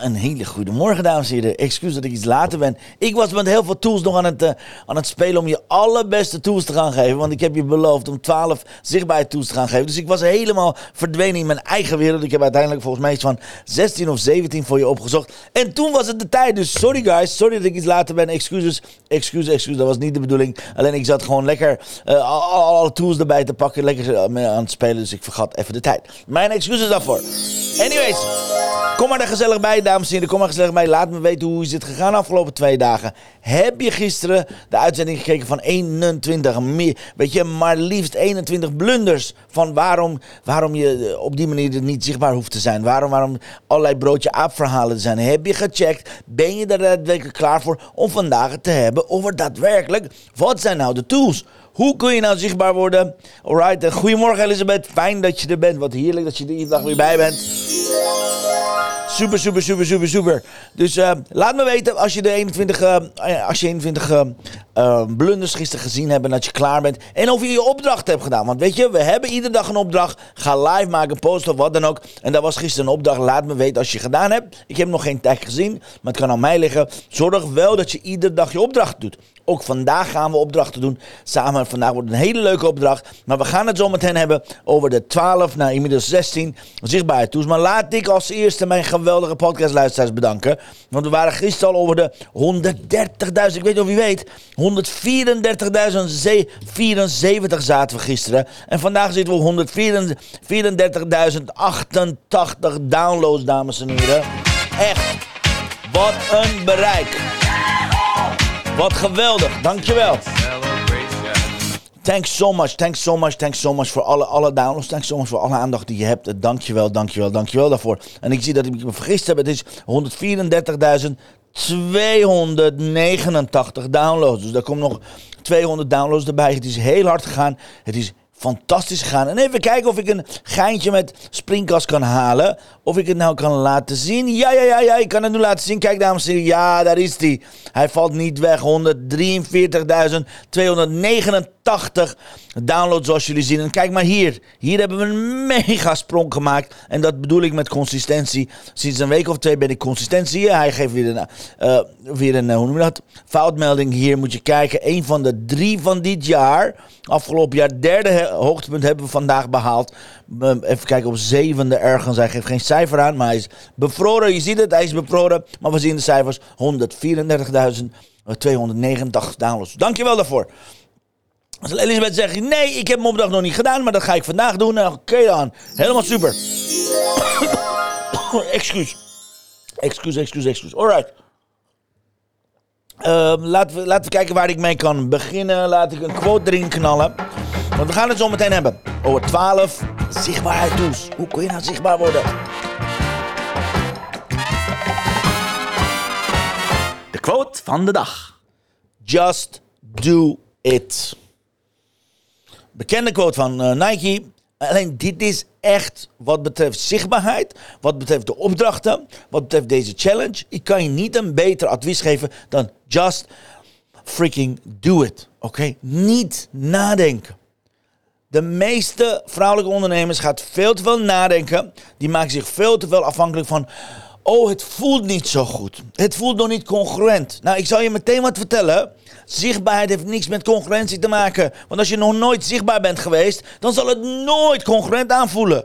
Een hele goede morgen, dames en heren. Excuus dat ik iets later ben. Ik was met heel veel tools nog aan het, uh, aan het spelen om je allerbeste tools te gaan geven. Want ik heb je beloofd om 12 zichtbare tools te gaan geven. Dus ik was helemaal verdwenen in mijn eigen wereld. Ik heb uiteindelijk volgens mij iets van 16 of 17 voor je opgezocht. En toen was het de tijd. Dus sorry guys, sorry dat ik iets later ben. Excuses, excuses, excuses. Dat was niet de bedoeling. Alleen ik zat gewoon lekker uh, alle tools erbij te pakken. Lekker uh, aan het spelen. Dus ik vergat even de tijd. Mijn excuses daarvoor. Anyways, kom maar er gezellig bij, dames en heren. Kom maar gezellig bij. Laat me weten hoe is het gegaan de afgelopen twee dagen. Heb je gisteren de uitzending gekeken van 21? Weet je, maar liefst 21 blunders. Van waarom, waarom je op die manier niet zichtbaar hoeft te zijn. Waarom, waarom allerlei broodje aapverhalen zijn. Heb je gecheckt? Ben je er daadwerkelijk klaar voor om vandaag te hebben over daadwerkelijk. Wat zijn nou de tools? Hoe kun je nou zichtbaar worden? Alright, goedemorgen Elisabeth. Fijn dat je er bent. Wat heerlijk dat je er iedere dag weer bij bent. Super, super, super, super, super. Dus uh, laat me weten als je de 21, uh, als je 21 uh, blunders gisteren gezien hebt en dat je klaar bent. En of je je opdracht hebt gedaan. Want weet je, we hebben iedere dag een opdracht. Ga live maken, post of wat dan ook. En dat was gisteren een opdracht. Laat me weten als je gedaan hebt. Ik heb nog geen tag gezien, maar het kan aan mij liggen. Zorg wel dat je iedere dag je opdracht doet. Ook vandaag gaan we opdrachten doen. Samen, vandaag wordt een hele leuke opdracht. Maar we gaan het zo meteen hebben over de 12, nou inmiddels 16 zichtbare tools. Maar laat ik als eerste mijn geweldige podcastluisteraars bedanken. Want we waren gisteren al over de 130.000, ik weet niet of je weet. 134.074 zaten we gisteren. En vandaag zitten we op 134.088 downloads, dames en heren. Echt, wat een bereik. Wat geweldig, dankjewel. Thanks so much, thanks so much, thanks so much voor alle, alle downloads. Thanks so much voor alle aandacht die je hebt. Dankjewel, dankjewel, dankjewel daarvoor. En ik zie dat ik me vergist heb. Het is 134.289 downloads. Dus daar komt nog 200 downloads erbij. Het is heel hard gegaan. Het is fantastisch gegaan. En even kijken of ik een geintje met springkast kan halen. Of ik het nou kan laten zien. Ja, ja, ja, ja, ik kan het nu laten zien. Kijk, dames en heren. Ja, daar is hij. Hij valt niet weg. 143.289 downloads zoals jullie zien. En kijk maar hier. Hier hebben we een mega sprong gemaakt. En dat bedoel ik met consistentie. Sinds een week of twee ben ik consistentie. Hij geeft weer een, uh, weer een hoe noem je dat? Foutmelding. Hier moet je kijken. Een van de drie van dit jaar. Afgelopen jaar derde hoogtepunt hebben we vandaag behaald. Even kijken op zevende ergens. Hij geeft geen cijfer aan, maar hij is bevroren. Je ziet het, hij is bevroren. Maar we zien de cijfers. 134.289 downloads. Dankjewel daarvoor. Als Elisabeth zegt, nee, ik heb mijn opdracht nog niet gedaan, maar dat ga ik vandaag doen. Nou, oké dan. Helemaal super. excuus. Excuus, excuus, excuus. Alright. Uh, laten, we, laten we kijken waar ik mee kan beginnen. Laat ik een quote erin knallen. Want we gaan het zo meteen hebben over 12 zichtbaarheid tools. Hoe kun je nou zichtbaar worden? De quote van de dag. Just do it. Bekende quote van uh, Nike. Alleen dit is echt wat betreft zichtbaarheid, wat betreft de opdrachten, wat betreft deze challenge. Ik kan je niet een beter advies geven dan just freaking do it. Oké? Niet nadenken. De meeste vrouwelijke ondernemers gaat veel te veel nadenken. Die maken zich veel te veel afhankelijk van. Oh, het voelt niet zo goed. Het voelt nog niet congruent. Nou, ik zal je meteen wat vertellen. Zichtbaarheid heeft niks met congruentie te maken. Want als je nog nooit zichtbaar bent geweest, dan zal het nooit congruent aanvoelen.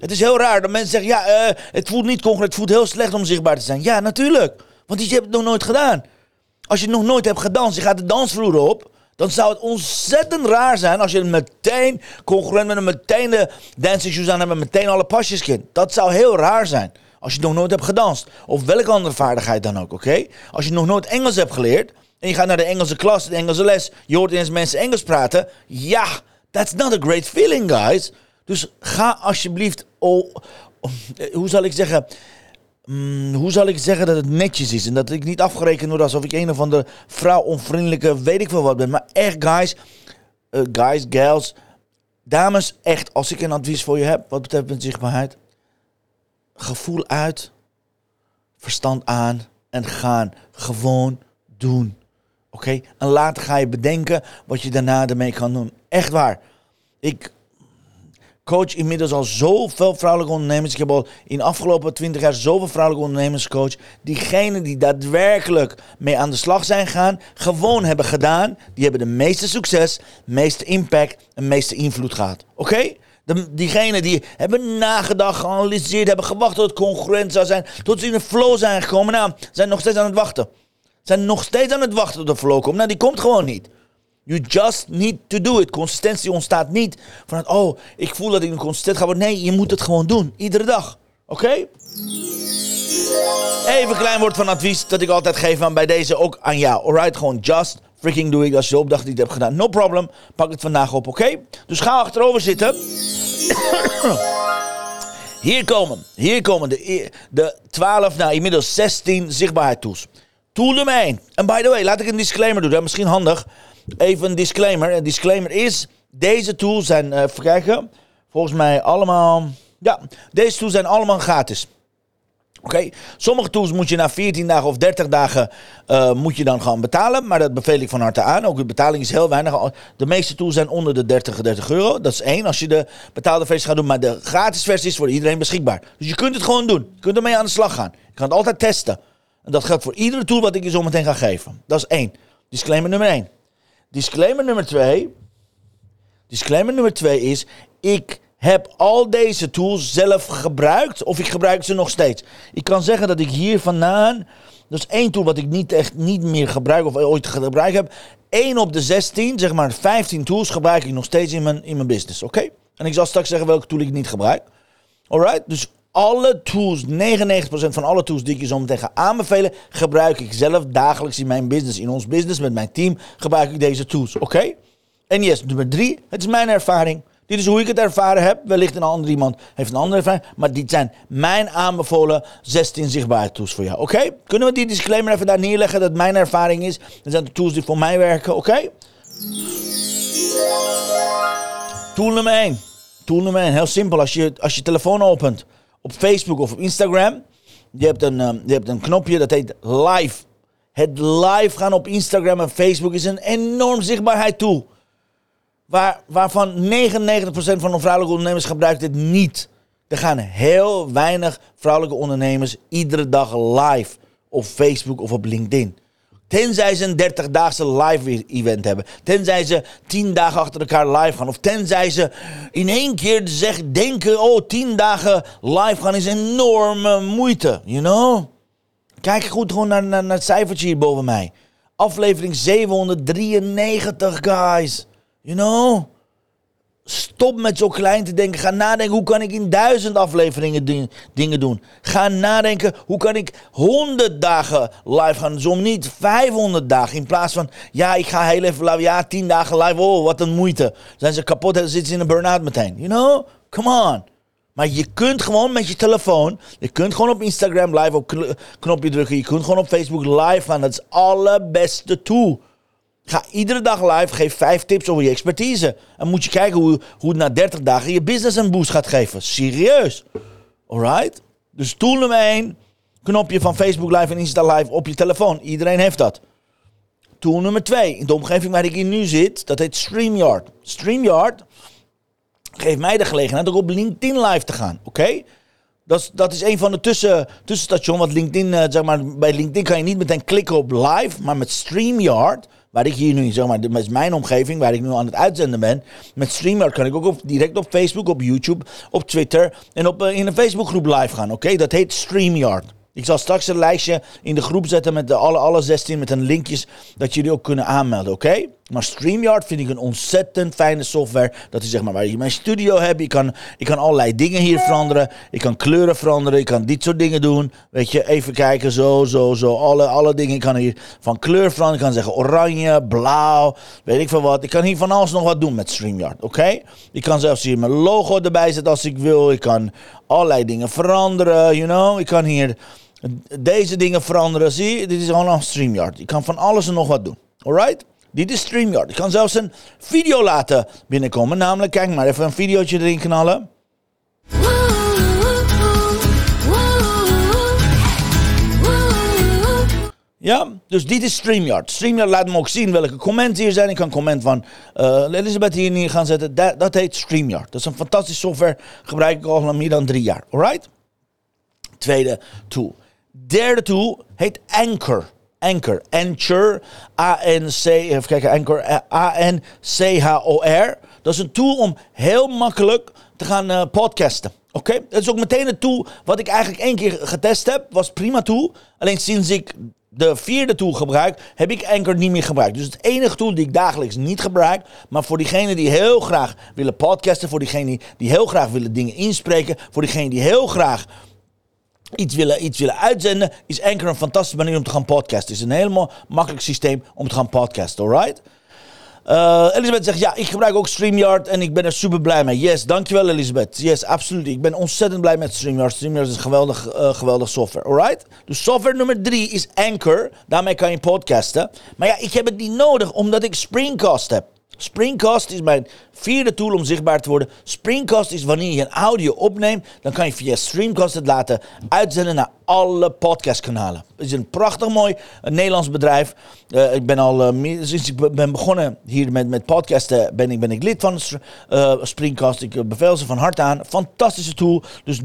Het is heel raar dat mensen zeggen: ja, uh, het voelt niet congruent, het voelt heel slecht om zichtbaar te zijn. Ja, natuurlijk. Want je hebt het nog nooit gedaan. Als je nog nooit hebt gedanst, je gaat de dansvloer op. Dan zou het ontzettend raar zijn als je meteen congruent met een meteen de dancing shoes aan hebt en meteen alle pasjes kent. Dat zou heel raar zijn. Als je nog nooit hebt gedanst. Of welke andere vaardigheid dan ook, oké? Als je nog nooit Engels hebt geleerd. En je gaat naar de Engelse klas, de Engelse les. Je hoort eens mensen Engels praten. Ja, That's not a great feeling, guys. Dus ga alsjeblieft. Oh, oh, hoe zal ik zeggen? Mm, hoe zal ik zeggen dat het netjes is en dat ik niet afgerekend word alsof ik een of andere vrouw onvriendelijke weet ik veel wat ben. Maar echt, guys, uh, guys, gals, dames, echt, als ik een advies voor je heb wat betreft zichtbaarheid, gevoel uit, verstand aan en gaan. Gewoon doen. Oké? En later ga je bedenken wat je daarna ermee kan doen. Echt waar. Ik coach inmiddels al zoveel vrouwelijke ondernemers. Ik heb al in de afgelopen 20 jaar zoveel vrouwelijke ondernemers gecoacht. Diegenen die daadwerkelijk mee aan de slag zijn gaan, gewoon hebben gedaan, die hebben de meeste succes, meeste impact en meeste invloed gehad. Oké? Diegenen die hebben nagedacht, geanalyseerd, hebben gewacht tot het congruent zou zijn, tot ze in de flow zijn gekomen, nou, zijn nog steeds aan het wachten. Zijn nog steeds aan het wachten tot de flow komt. Nou, die komt gewoon niet. You just need to do it. Consistentie ontstaat niet van, oh, ik voel dat ik een consistent ga worden. Nee, je moet het gewoon doen. Iedere dag. Oké? Even klein woord van advies dat ik altijd geef aan bij deze ook aan jou. Alright, gewoon just freaking do it. Als je opdracht niet hebt gedaan, no problem. Pak het vandaag op, oké? Dus ga achterover zitten. Hier komen, hier komen de, de 12, nou inmiddels 16 zichtbaarheid tools. Tool nummer 1. En by the way, laat ik een disclaimer doen. Dat is misschien handig. Even een disclaimer. Een disclaimer is, deze tools zijn, even kijken, volgens mij allemaal, ja, deze tools zijn allemaal gratis. Oké, sommige tools moet je na 14 dagen of 30 dagen uh, moet je dan gaan betalen. Maar dat beveel ik van harte aan. Ook de betaling is heel weinig. De meeste tools zijn onder de 30, 30 euro. Dat is één als je de betaalde versie gaat doen. Maar de gratis versie is voor iedereen beschikbaar. Dus je kunt het gewoon doen. Je kunt ermee aan de slag gaan. Je kan het altijd testen. En dat geldt voor iedere tool wat ik je zo meteen ga geven. Dat is één. Disclaimer nummer één. Disclaimer nummer twee. Disclaimer nummer twee is: ik heb al deze tools zelf gebruikt of ik gebruik ze nog steeds. Ik kan zeggen dat ik hier vandaan, dat is één tool wat ik niet echt niet meer gebruik of ooit gebruikt heb. 1 op de 16, zeg maar 15 tools gebruik ik nog steeds in mijn, in mijn business. Oké? En ik zal straks zeggen welke tool ik niet gebruik. Alright? Dus alle tools, 99% van alle tools die ik je zo meteen ga aanbevelen, gebruik ik zelf dagelijks in mijn business. In ons business met mijn team gebruik ik deze tools. Oké? En yes, nummer drie, het is mijn ervaring. Dit is hoe ik het ervaren heb. Wellicht een ander iemand heeft een andere ervaring. Maar dit zijn mijn aanbevolen 16 zichtbare tools voor jou. Oké? Kunnen we die disclaimer even daar neerleggen dat mijn ervaring is? Dat zijn de tools die voor mij werken. Oké? Tool nummer 1. Tool nummer 1. Heel simpel. Als je, als je telefoon opent op Facebook of op Instagram. Je hebt, een, um, je hebt een knopje dat heet live. Het live gaan op Instagram en Facebook is een enorm zichtbaarheid tool. Waar, waarvan 99% van de vrouwelijke ondernemers gebruikt dit niet. Er gaan heel weinig vrouwelijke ondernemers iedere dag live op Facebook of op LinkedIn. Tenzij ze een 30-daagse live event hebben. Tenzij ze 10 dagen achter elkaar live gaan. Of tenzij ze in één keer zeggen, denken: oh, 10 dagen live gaan is enorme moeite. You know? Kijk goed gewoon naar, naar het cijfertje hier boven mij. Aflevering 793, guys. You know? Stop met zo klein te denken. Ga nadenken, hoe kan ik in duizend afleveringen dingen doen? Ga nadenken, hoe kan ik honderd dagen live gaan? Zo niet 500 dagen. In plaats van, ja, ik ga heel even live. Ja, tien dagen live. Oh, wat een moeite. Zijn ze kapot en zitten ze in een burn-out meteen. You know? Come on. Maar je kunt gewoon met je telefoon, je kunt gewoon op Instagram live op knopje drukken. Je kunt gewoon op Facebook live gaan. Dat is allerbeste tool. Ga iedere dag live, geef vijf tips over je expertise. En moet je kijken hoe, hoe na 30 dagen je business een boost gaat geven. Serieus. Alright? Dus tool nummer 1, knopje van Facebook Live en Insta Live op je telefoon. Iedereen heeft dat. Tool nummer 2, in de omgeving waar ik in nu zit, dat heet StreamYard. StreamYard geeft mij de gelegenheid om op LinkedIn live te gaan. Oké? Dat, is, dat is een van de tussen, tussenstations. Want LinkedIn, uh, zeg maar, bij LinkedIn kan je niet meteen klikken op live. Maar met StreamYard waar ik hier nu, zeg maar, met mijn omgeving, waar ik nu aan het uitzenden ben, met StreamYard kan ik ook direct op Facebook, op YouTube, op Twitter en op, uh, in een Facebookgroep live gaan. Oké, dat heet StreamYard. Ik zal straks een lijstje in de groep zetten met de alle, alle 16 met een linkjes dat jullie ook kunnen aanmelden, oké? Maar StreamYard vind ik een ontzettend fijne software. Dat is zeg maar waar je mijn studio hebt. Ik kan, ik kan allerlei dingen hier veranderen. Ik kan kleuren veranderen. Ik kan dit soort dingen doen. Weet je, even kijken. Zo, zo, zo. Alle, alle dingen. Ik kan hier van kleur veranderen. Ik kan zeggen oranje, blauw. Weet ik veel wat. Ik kan hier van alles nog wat doen met StreamYard. Oké? Ik kan zelfs hier mijn logo erbij zetten als ik wil. Ik kan allerlei dingen veranderen. You know? Ik kan hier deze dingen veranderen. Zie? Dit is allemaal StreamYard. Ik kan van alles en nog wat doen. Alright? Dit is StreamYard. Ik kan zelfs een video laten binnenkomen. Namelijk, kijk maar even een videootje erin knallen. Ja, dus dit is StreamYard. StreamYard laat me ook zien welke comments hier zijn. Ik kan comment van uh, Elisabeth hier neer gaan zetten. Dat, dat heet StreamYard. Dat is een fantastische software. Gebruik ik al meer dan drie jaar. Alright? Tweede tool. Derde tool heet Anchor. Anchor. Anchor. A-N-C. Even kijken. Anchor. A-N-C-H-O-R. Dat is een tool om heel makkelijk te gaan uh, podcasten. Oké? Dat is ook meteen een tool wat ik eigenlijk één keer getest heb. Was prima tool. Alleen sinds ik de vierde tool gebruik, heb ik Anchor niet meer gebruikt. Dus het enige tool die ik dagelijks niet gebruik, maar voor diegenen die heel graag willen podcasten, voor diegenen die heel graag willen dingen inspreken, voor diegenen die heel graag iets willen, iets willen uitzenden, is Anchor een fantastische manier om te gaan podcasten. Het is een helemaal makkelijk systeem om te gaan podcasten, alright? Uh, Elisabeth zegt, ja, ik gebruik ook StreamYard en ik ben er super blij mee. Yes, dankjewel Elisabeth. Yes, absoluut. Ik ben ontzettend blij met StreamYard. StreamYard is een geweldig, uh, software, alright? Dus software nummer drie is Anchor. Daarmee kan je podcasten. Maar ja, ik heb het niet nodig omdat ik Springcast heb. Springcast is mijn vierde tool om zichtbaar te worden. Springcast is wanneer je een audio opneemt, dan kan je via Streamcast het laten uitzenden naar alle podcastkanalen. Het is een prachtig mooi een Nederlands bedrijf. Uh, ik ben al uh, sinds ik ben begonnen hier met, met podcasten, ben ik, ben ik lid van uh, Springcast. Ik beveel ze van harte aan. Fantastische tool. Dus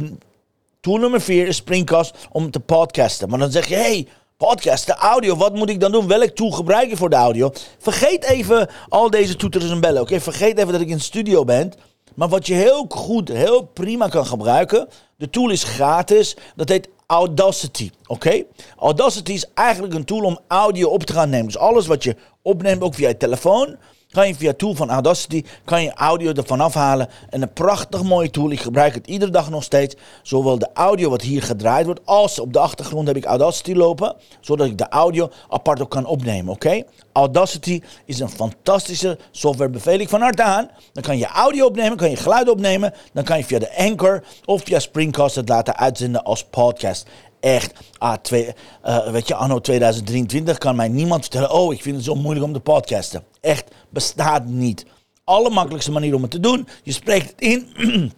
tool nummer vier is Springcast om te podcasten. Maar dan zeg je, hey, podcast, de audio. Wat moet ik dan doen? Welk tool gebruik ik voor de audio? Vergeet even al deze toeters en bellen. Oké, vergeet even dat ik in studio ben. Maar wat je heel goed, heel prima kan gebruiken. De tool is gratis. Dat heet Audacity. Oké? Audacity is eigenlijk een tool om audio op te gaan nemen. Dus alles wat je opneemt, ook via je telefoon kan je via tool van Audacity kan je audio ervan afhalen. En een prachtig mooie tool. Ik gebruik het iedere dag nog steeds. Zowel de audio wat hier gedraaid wordt, als op de achtergrond heb ik Audacity lopen. Zodat ik de audio apart ook kan opnemen. Oké? Audacity is een fantastische software. Beveel ik van harte aan. Dan kan je audio opnemen, kan je geluid opnemen. Dan kan je via de Anchor of via Springcast het laten uitzenden als podcast echt, ah, twee, uh, weet je, anno 2023 kan mij niemand vertellen, oh, ik vind het zo moeilijk om te podcasten. Echt, bestaat niet. Allermakkelijkste manier om het te doen, je spreekt het in...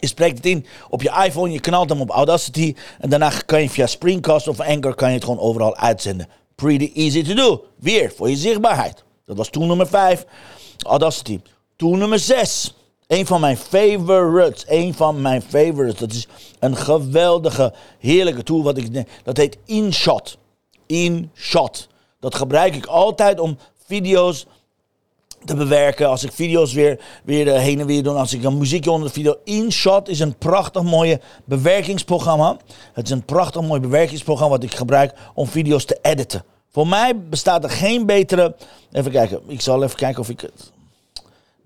Je spreekt het in op je iPhone, je knalt hem op Audacity en daarna kan je via Springcast of Anchor kan je het gewoon overal uitzenden. Pretty easy to do. Weer voor je zichtbaarheid. Dat was tool nummer 5, Audacity. Tool nummer 6. Een van mijn favorites. Een van mijn favorites. Dat is een geweldige, heerlijke tool. Wat ik, dat heet InShot. InShot. Dat gebruik ik altijd om video's te bewerken. Als ik video's weer, weer eh, heen en weer doe. Als ik een muziekje onder de video. InShot is een prachtig mooie bewerkingsprogramma. Het is een prachtig mooi bewerkingsprogramma wat ik gebruik om video's te editen. Voor mij bestaat er geen betere. Even kijken. Ik zal even kijken of ik het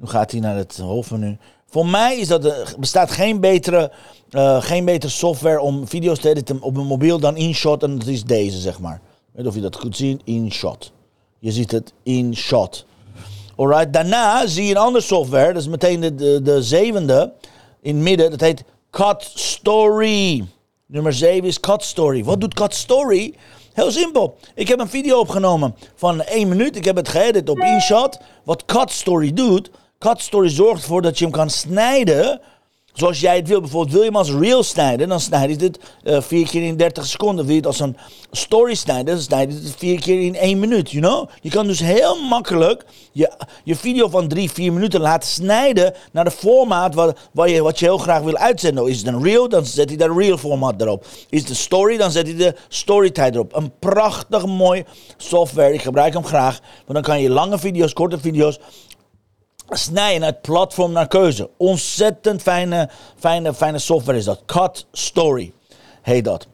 nu gaat hij naar het hoofdmenu. Voor mij is dat, er bestaat geen betere, uh, geen betere software om video's te editen op een mobiel dan InShot. En dat is deze, zeg maar. Weet of je dat goed ziet. InShot. Je ziet het InShot. Alright. Daarna zie je een andere software. Dat is meteen de, de, de zevende in het midden. Dat heet Cut Story. Nummer 7 is Cut Story. Wat doet Cut Story? Heel simpel. Ik heb een video opgenomen van 1 minuut. Ik heb het geëdit op InShot. Wat Cut Story doet, Cut Story zorgt ervoor dat je hem kan snijden zoals jij het wil. Bijvoorbeeld wil je hem als reel snijden, dan snijd je het uh, vier keer in 30 seconden. Wil je het als een story snijden, dan snijd je het vier keer in één minuut, you know? Je kan dus heel makkelijk je, je video van drie, vier minuten laten snijden naar de formaat waar je, wat je heel graag wil uitzenden. Is het een reel, dan zet hij de reel formaat erop. Is het een story, dan zet hij de story tijd erop. Een prachtig mooi software, ik gebruik hem graag. Want dan kan je lange video's, korte video's snijden het platform naar keuze. Ontzettend fijne, fijne, fijne software is dat. Cut Story heet dat.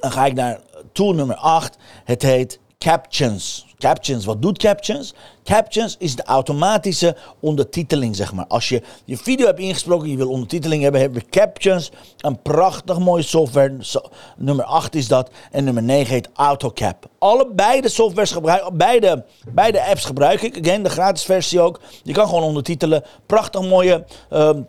Dan ga ik naar tool nummer 8. Het heet Captions. Captions, wat doet Captions? Captions is de automatische ondertiteling, zeg maar. Als je je video hebt ingesproken, je wil ondertiteling hebben, hebben we Captions. Een prachtig mooie software. nummer 8 is dat. En nummer 9 heet AutoCap. Allebei de softwares gebruik, beide, beide apps gebruik ik. Again, de gratis versie ook. Je kan gewoon ondertitelen. Prachtig mooie... Um,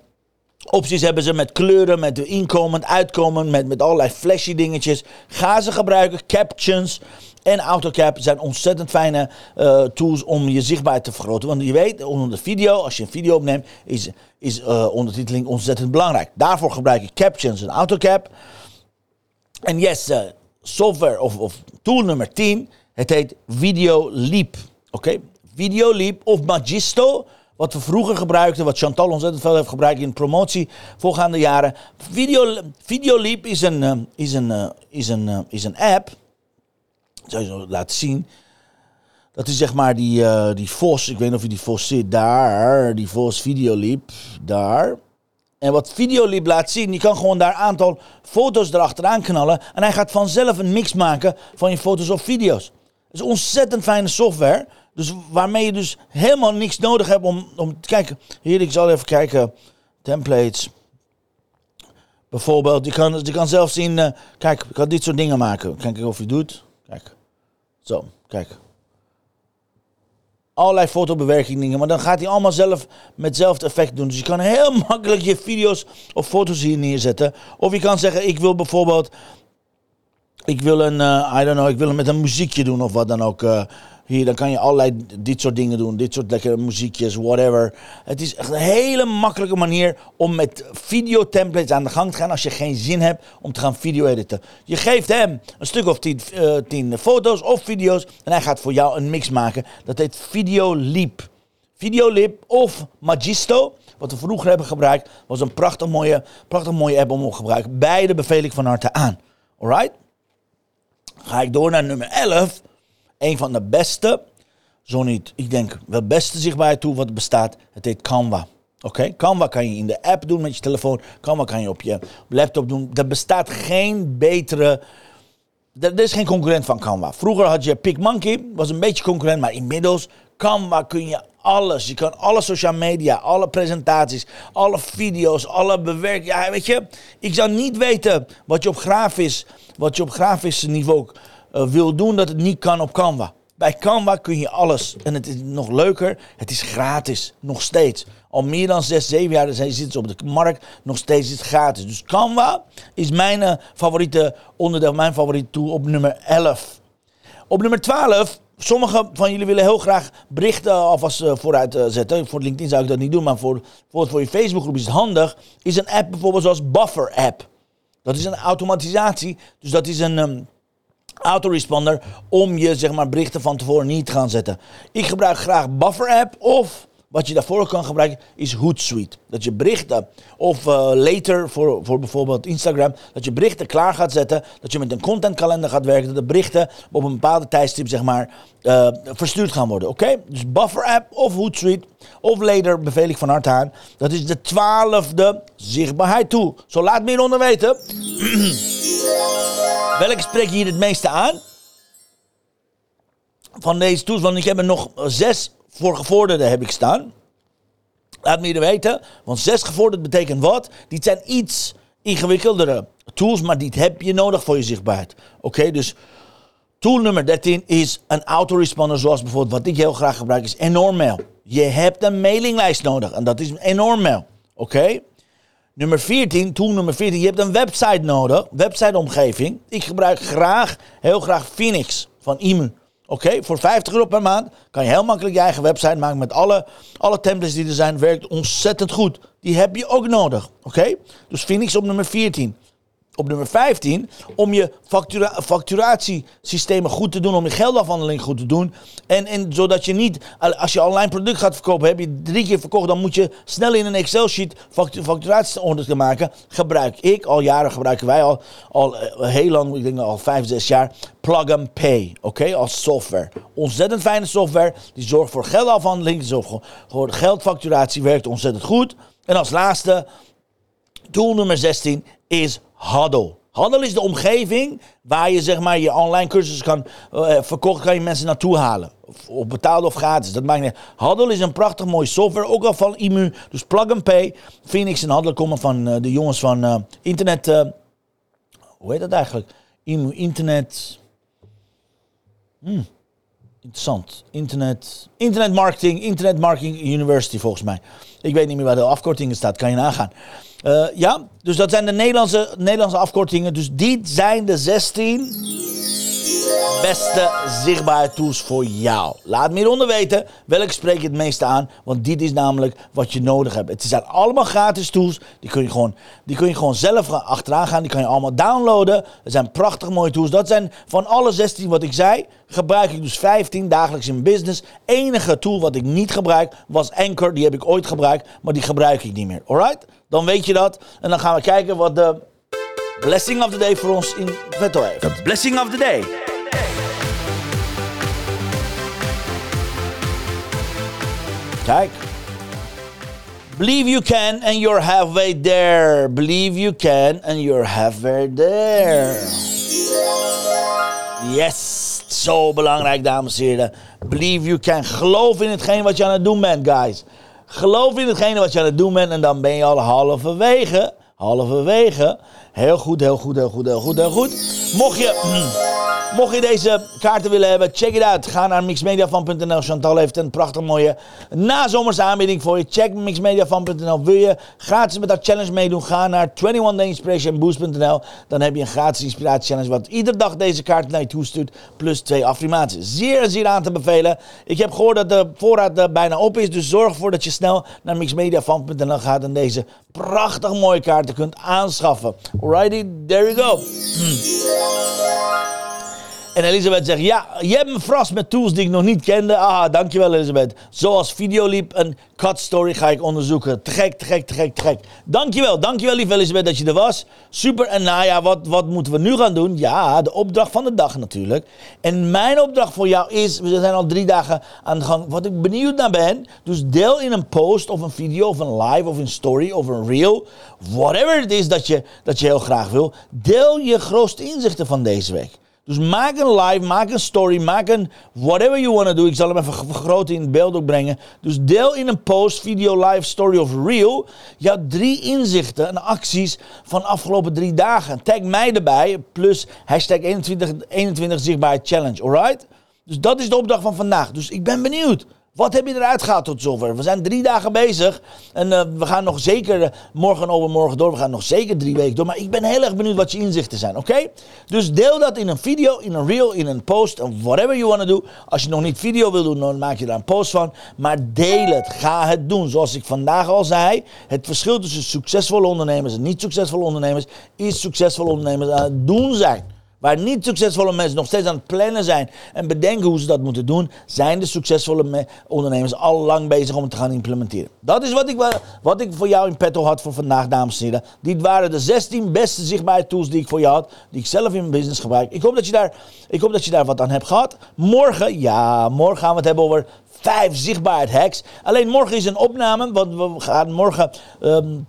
Opties hebben ze met kleuren, met inkomen, uitkomen, met, met allerlei flashy dingetjes. Ga ze gebruiken. Captions en AutoCap zijn ontzettend fijne uh, tools om je zichtbaarheid te vergroten. Want je weet, onder de video, als je een video opneemt, is, is uh, ondertiteling ontzettend belangrijk. Daarvoor gebruik ik Captions en AutoCap. En yes, uh, software of, of, tool nummer 10, het heet Video Leap. Oké, okay? Video Leap of Magisto. Wat we vroeger gebruikten, wat Chantal ontzettend veel heeft gebruikt in promotie voorgaande jaren. Video, Video Leap is een, is een, is een, is een app zou je zo laten zien. Dat is zeg maar die, uh, die Vos. Ik weet niet of je die Vos ziet. Daar. Die Vos Videoliep. Daar. En wat Videoliep laat zien, je kan gewoon daar een aantal foto's erachteraan knallen. En hij gaat vanzelf een mix maken van je foto's of video's. Dat is ontzettend fijne software. Dus waarmee je dus helemaal niks nodig hebt om, om te kijken. Hier, ik zal even kijken. Templates. Bijvoorbeeld, je kan, je kan zelf zien. Uh, kijk, ik kan dit soort dingen maken. Kijk of je doet. Kijk. Zo, kijk. Allerlei fotobewerking dingen, maar dan gaat hij allemaal zelf met hetzelfde effect doen. Dus je kan heel makkelijk je video's of foto's hier neerzetten. Of je kan zeggen, ik wil bijvoorbeeld, ik wil een, uh, I don't know, ik wil hem met een muziekje doen of wat dan ook. Uh, hier, dan kan je allerlei dit soort dingen doen. Dit soort lekkere muziekjes, whatever. Het is echt een hele makkelijke manier om met videotemplates aan de gang te gaan als je geen zin hebt om te gaan video editen. Je geeft hem een stuk of tien, uh, tien foto's of video's en hij gaat voor jou een mix maken. Dat heet Video. Videolip of Magisto, wat we vroeger hebben gebruikt, was een prachtig mooie, prachtig mooie app om te gebruiken. Beide beveel ik van harte aan. Alright? Ga ik door naar nummer 11 een van de beste, zo niet, ik denk wel beste zichtbaarheid toe wat bestaat. Het heet Canva. Oké, Canva kan je in de app doen met je telefoon. Canva kan je op je laptop doen. Er bestaat geen betere. Er, is geen concurrent van Canva. Vroeger had je PicMonkey, was een beetje concurrent, maar inmiddels Canva kun je alles. Je kan alle social media, alle presentaties, alle video's, alle bewerking. Ja, weet je, ik zou niet weten wat je op grafisch, wat je op grafisch niveau uh, wil doen dat het niet kan op Canva. Bij Canva kun je alles. En het is nog leuker, het is gratis. Nog steeds. Al meer dan 6, 7 jaar zitten ze op de markt. Nog steeds is het gratis. Dus Canva is mijn uh, favoriete onderdeel, mijn favoriete tool op nummer 11. Op nummer 12 Sommigen van jullie willen heel graag berichten alvast uh, vooruit zetten. Voor LinkedIn zou ik dat niet doen, maar voor, voor, voor je Facebookgroep is het handig. Is een app bijvoorbeeld zoals Buffer App. Dat is een automatisatie. Dus dat is een, um, autoresponder om je zeg maar, berichten van tevoren niet te gaan zetten. Ik gebruik graag Buffer app of wat je daarvoor kan gebruiken is Hootsuite. Dat je berichten of uh, later voor, voor bijvoorbeeld Instagram, dat je berichten klaar gaat zetten, dat je met een contentkalender gaat werken, dat de berichten op een bepaalde tijdstip zeg maar uh, verstuurd gaan worden. Oké? Dus Buffer app of Hootsuite of later beveel ik van harte aan. Dat is de twaalfde zichtbaarheid toe. Zo laat me hieronder weten. Welke spreek je hier het meeste aan? Van deze tools, want ik heb er nog zes voor gevorderden heb ik staan. Laat me je weten, want zes gevorderd betekent wat? Die zijn iets ingewikkeldere tools, maar die heb je nodig voor je zichtbaarheid. Oké, dus tool nummer 13 is een autoresponder, zoals bijvoorbeeld wat ik heel graag gebruik, is enorm mail. Je hebt een mailinglijst nodig en dat is enorm mail. Oké? Nummer 14, tool nummer 14, je hebt een website nodig, websiteomgeving. Ik gebruik graag, heel graag Phoenix van IMU. Oké, voor 50 euro per maand kan je heel makkelijk je eigen website maken met alle, alle templates die er zijn. Werkt ontzettend goed. Die heb je ook nodig. Oké, dus Phoenix op nummer 14 op nummer 15 om je factura facturatiesystemen goed te doen, om je geldafhandeling goed te doen. En, en zodat je niet, als je online product gaat verkopen, heb je drie keer verkocht, dan moet je snel in een Excel-sheet facturatieorders te maken. Gebruik ik, al jaren gebruiken wij al, al eh, heel lang, ik denk al vijf, zes jaar, Plug and Pay, oké, als software. Ontzettend fijne software, die zorgt voor geldafhandeling, die zorgt voor geldfacturatie, werkt ontzettend goed. En als laatste, tool nummer 16 is Huddle. Handel is de omgeving waar je zeg maar je online cursus kan uh, kan je mensen naartoe halen. Of, betaald of gratis, dat maakt niet Handel is een prachtig mooi software, ook al van IMU. Dus plug and pay. Phoenix en Handel komen van uh, de jongens van uh, internet... hoe heet dat eigenlijk? IMU, internet... Hmm. Interessant. Internet, internet marketing, internet marketing university volgens mij. Ik weet niet meer waar de afkortingen staat, kan je nagaan. Uh, ja, dus dat zijn de Nederlandse, Nederlandse afkortingen. Dus die zijn de 16 beste zichtbare tools voor jou. Laat me hieronder weten welke spreek je het meeste aan. Want dit is namelijk wat je nodig hebt. Het zijn allemaal gratis tools. Die kun je gewoon, die kun je gewoon zelf achteraan gaan. Die kan je allemaal downloaden. Het zijn prachtig mooie tools. Dat zijn van alle 16 wat ik zei. Gebruik ik dus 15 dagelijks in business. Enige tool wat ik niet gebruik was Anchor. Die heb ik ooit gebruikt. Maar die gebruik ik niet meer. Alright? Dan weet je dat. En dan gaan we kijken wat de blessing of the day voor ons in Vetto heeft. Blessing of the day. Kijk. Believe you can and you're halfway there. Believe you can and you're halfway there. Yes, zo belangrijk, dames en heren. Believe you can. Geloof in hetgeen wat je aan het doen bent, guys. Geloof in hetgene wat je aan het doen bent en dan ben je al halverwege. Halverwege. Heel goed, heel goed, heel goed, heel goed, heel goed. Mocht je, mocht je deze kaarten willen hebben, check het uit. Ga naar mixmediafan.nl. Chantal heeft een prachtig mooie nazomerse aanbieding voor je. Check mixmediafan.nl. Wil je gratis met dat challenge meedoen? Ga naar 21dayinspirationboost.nl. Dan heb je een gratis inspiratie challenge wat iedere dag deze kaart naar je toe stuurt. Plus twee affirmaties. Zeer zeer aan te bevelen. Ik heb gehoord dat de voorraad uh, bijna op is. Dus zorg ervoor dat je snel naar mixmediafan.nl gaat en deze prachtig mooie kaarten kunt aanschaffen. Alrighty, there you go. En Elisabeth zegt, ja, je hebt me verrast met tools die ik nog niet kende. Ah, dankjewel Elisabeth. Zoals Videoliep en Cut Story ga ik onderzoeken. Te gek, te gek. Dankjewel, dankjewel lieve Elisabeth dat je er was. Super, en nou ja, wat, wat moeten we nu gaan doen? Ja, de opdracht van de dag natuurlijk. En mijn opdracht voor jou is, we zijn al drie dagen aan de gang. Wat ik benieuwd naar ben, dus deel in een post of een video of een live of een story of een reel. Whatever het is dat je, dat je heel graag wil. Deel je grootste inzichten van deze week. Dus maak een live, maak een story, maak een whatever you want to do. Ik zal hem even vergroten in beeld ook brengen. Dus deel in een post, video, live, story of reel jouw drie inzichten en acties van afgelopen drie dagen. Tag mij erbij, plus hashtag 21, 21 zichtbaar challenge, alright? Dus dat is de opdracht van vandaag. Dus ik ben benieuwd. Wat heb je eruit gehaald tot zover? We zijn drie dagen bezig. En uh, we gaan nog zeker uh, morgen overmorgen door. We gaan nog zeker drie weken door. Maar ik ben heel erg benieuwd wat je inzichten zijn, oké? Dus deel dat in een video, in een reel, in een post. Whatever you want to do. Als je nog niet video wil doen, dan maak je daar een post van. Maar deel het. Ga het doen. Zoals ik vandaag al zei. Het verschil tussen succesvolle ondernemers en niet succesvolle ondernemers... is succesvolle ondernemers aan het doen zijn. Waar niet succesvolle mensen nog steeds aan het plannen zijn en bedenken hoe ze dat moeten doen, zijn de succesvolle ondernemers al lang bezig om het te gaan implementeren. Dat is wat ik, wat ik voor jou in petto had voor vandaag, dames en heren. Dit waren de 16 beste zichtbare tools die ik voor jou had, die ik zelf in mijn business gebruik. Ik hoop dat je daar, ik hoop dat je daar wat aan hebt gehad. Morgen, ja, morgen gaan we het hebben over vijf zichtbaarheid Alleen morgen is een opname, want we gaan morgen. Um,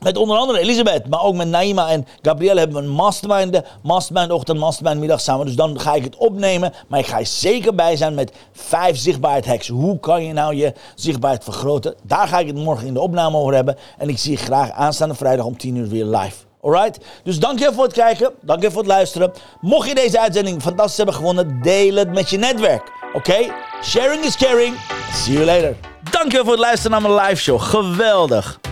met onder andere Elisabeth, maar ook met Naima en Gabrielle hebben we een mastermind, mastermind ochtend, mastermind middag samen. Dus dan ga ik het opnemen, maar ik ga er zeker bij zijn met vijf zichtbaarheid Hoe kan je nou je zichtbaarheid vergroten? Daar ga ik het morgen in de opname over hebben. En ik zie je graag aanstaande vrijdag om 10 uur weer live. Alright? Dus dank je voor het kijken, dank je voor het luisteren. Mocht je deze uitzending fantastisch hebben gevonden, deel het met je netwerk. Oké? Sharing is caring. See you later. Dankjewel voor het luisteren naar mijn live show. Geweldig.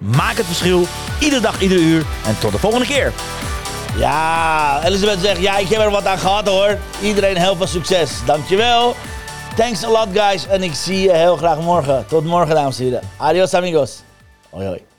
Maak het verschil, iedere dag, iedere uur. En tot de volgende keer. Ja, Elisabeth zegt, ja, ik heb er wat aan gehad hoor. Iedereen heel veel succes. Dankjewel. Thanks a lot guys. En ik zie je heel graag morgen. Tot morgen dames en heren. Adios amigos. Hoi hoi.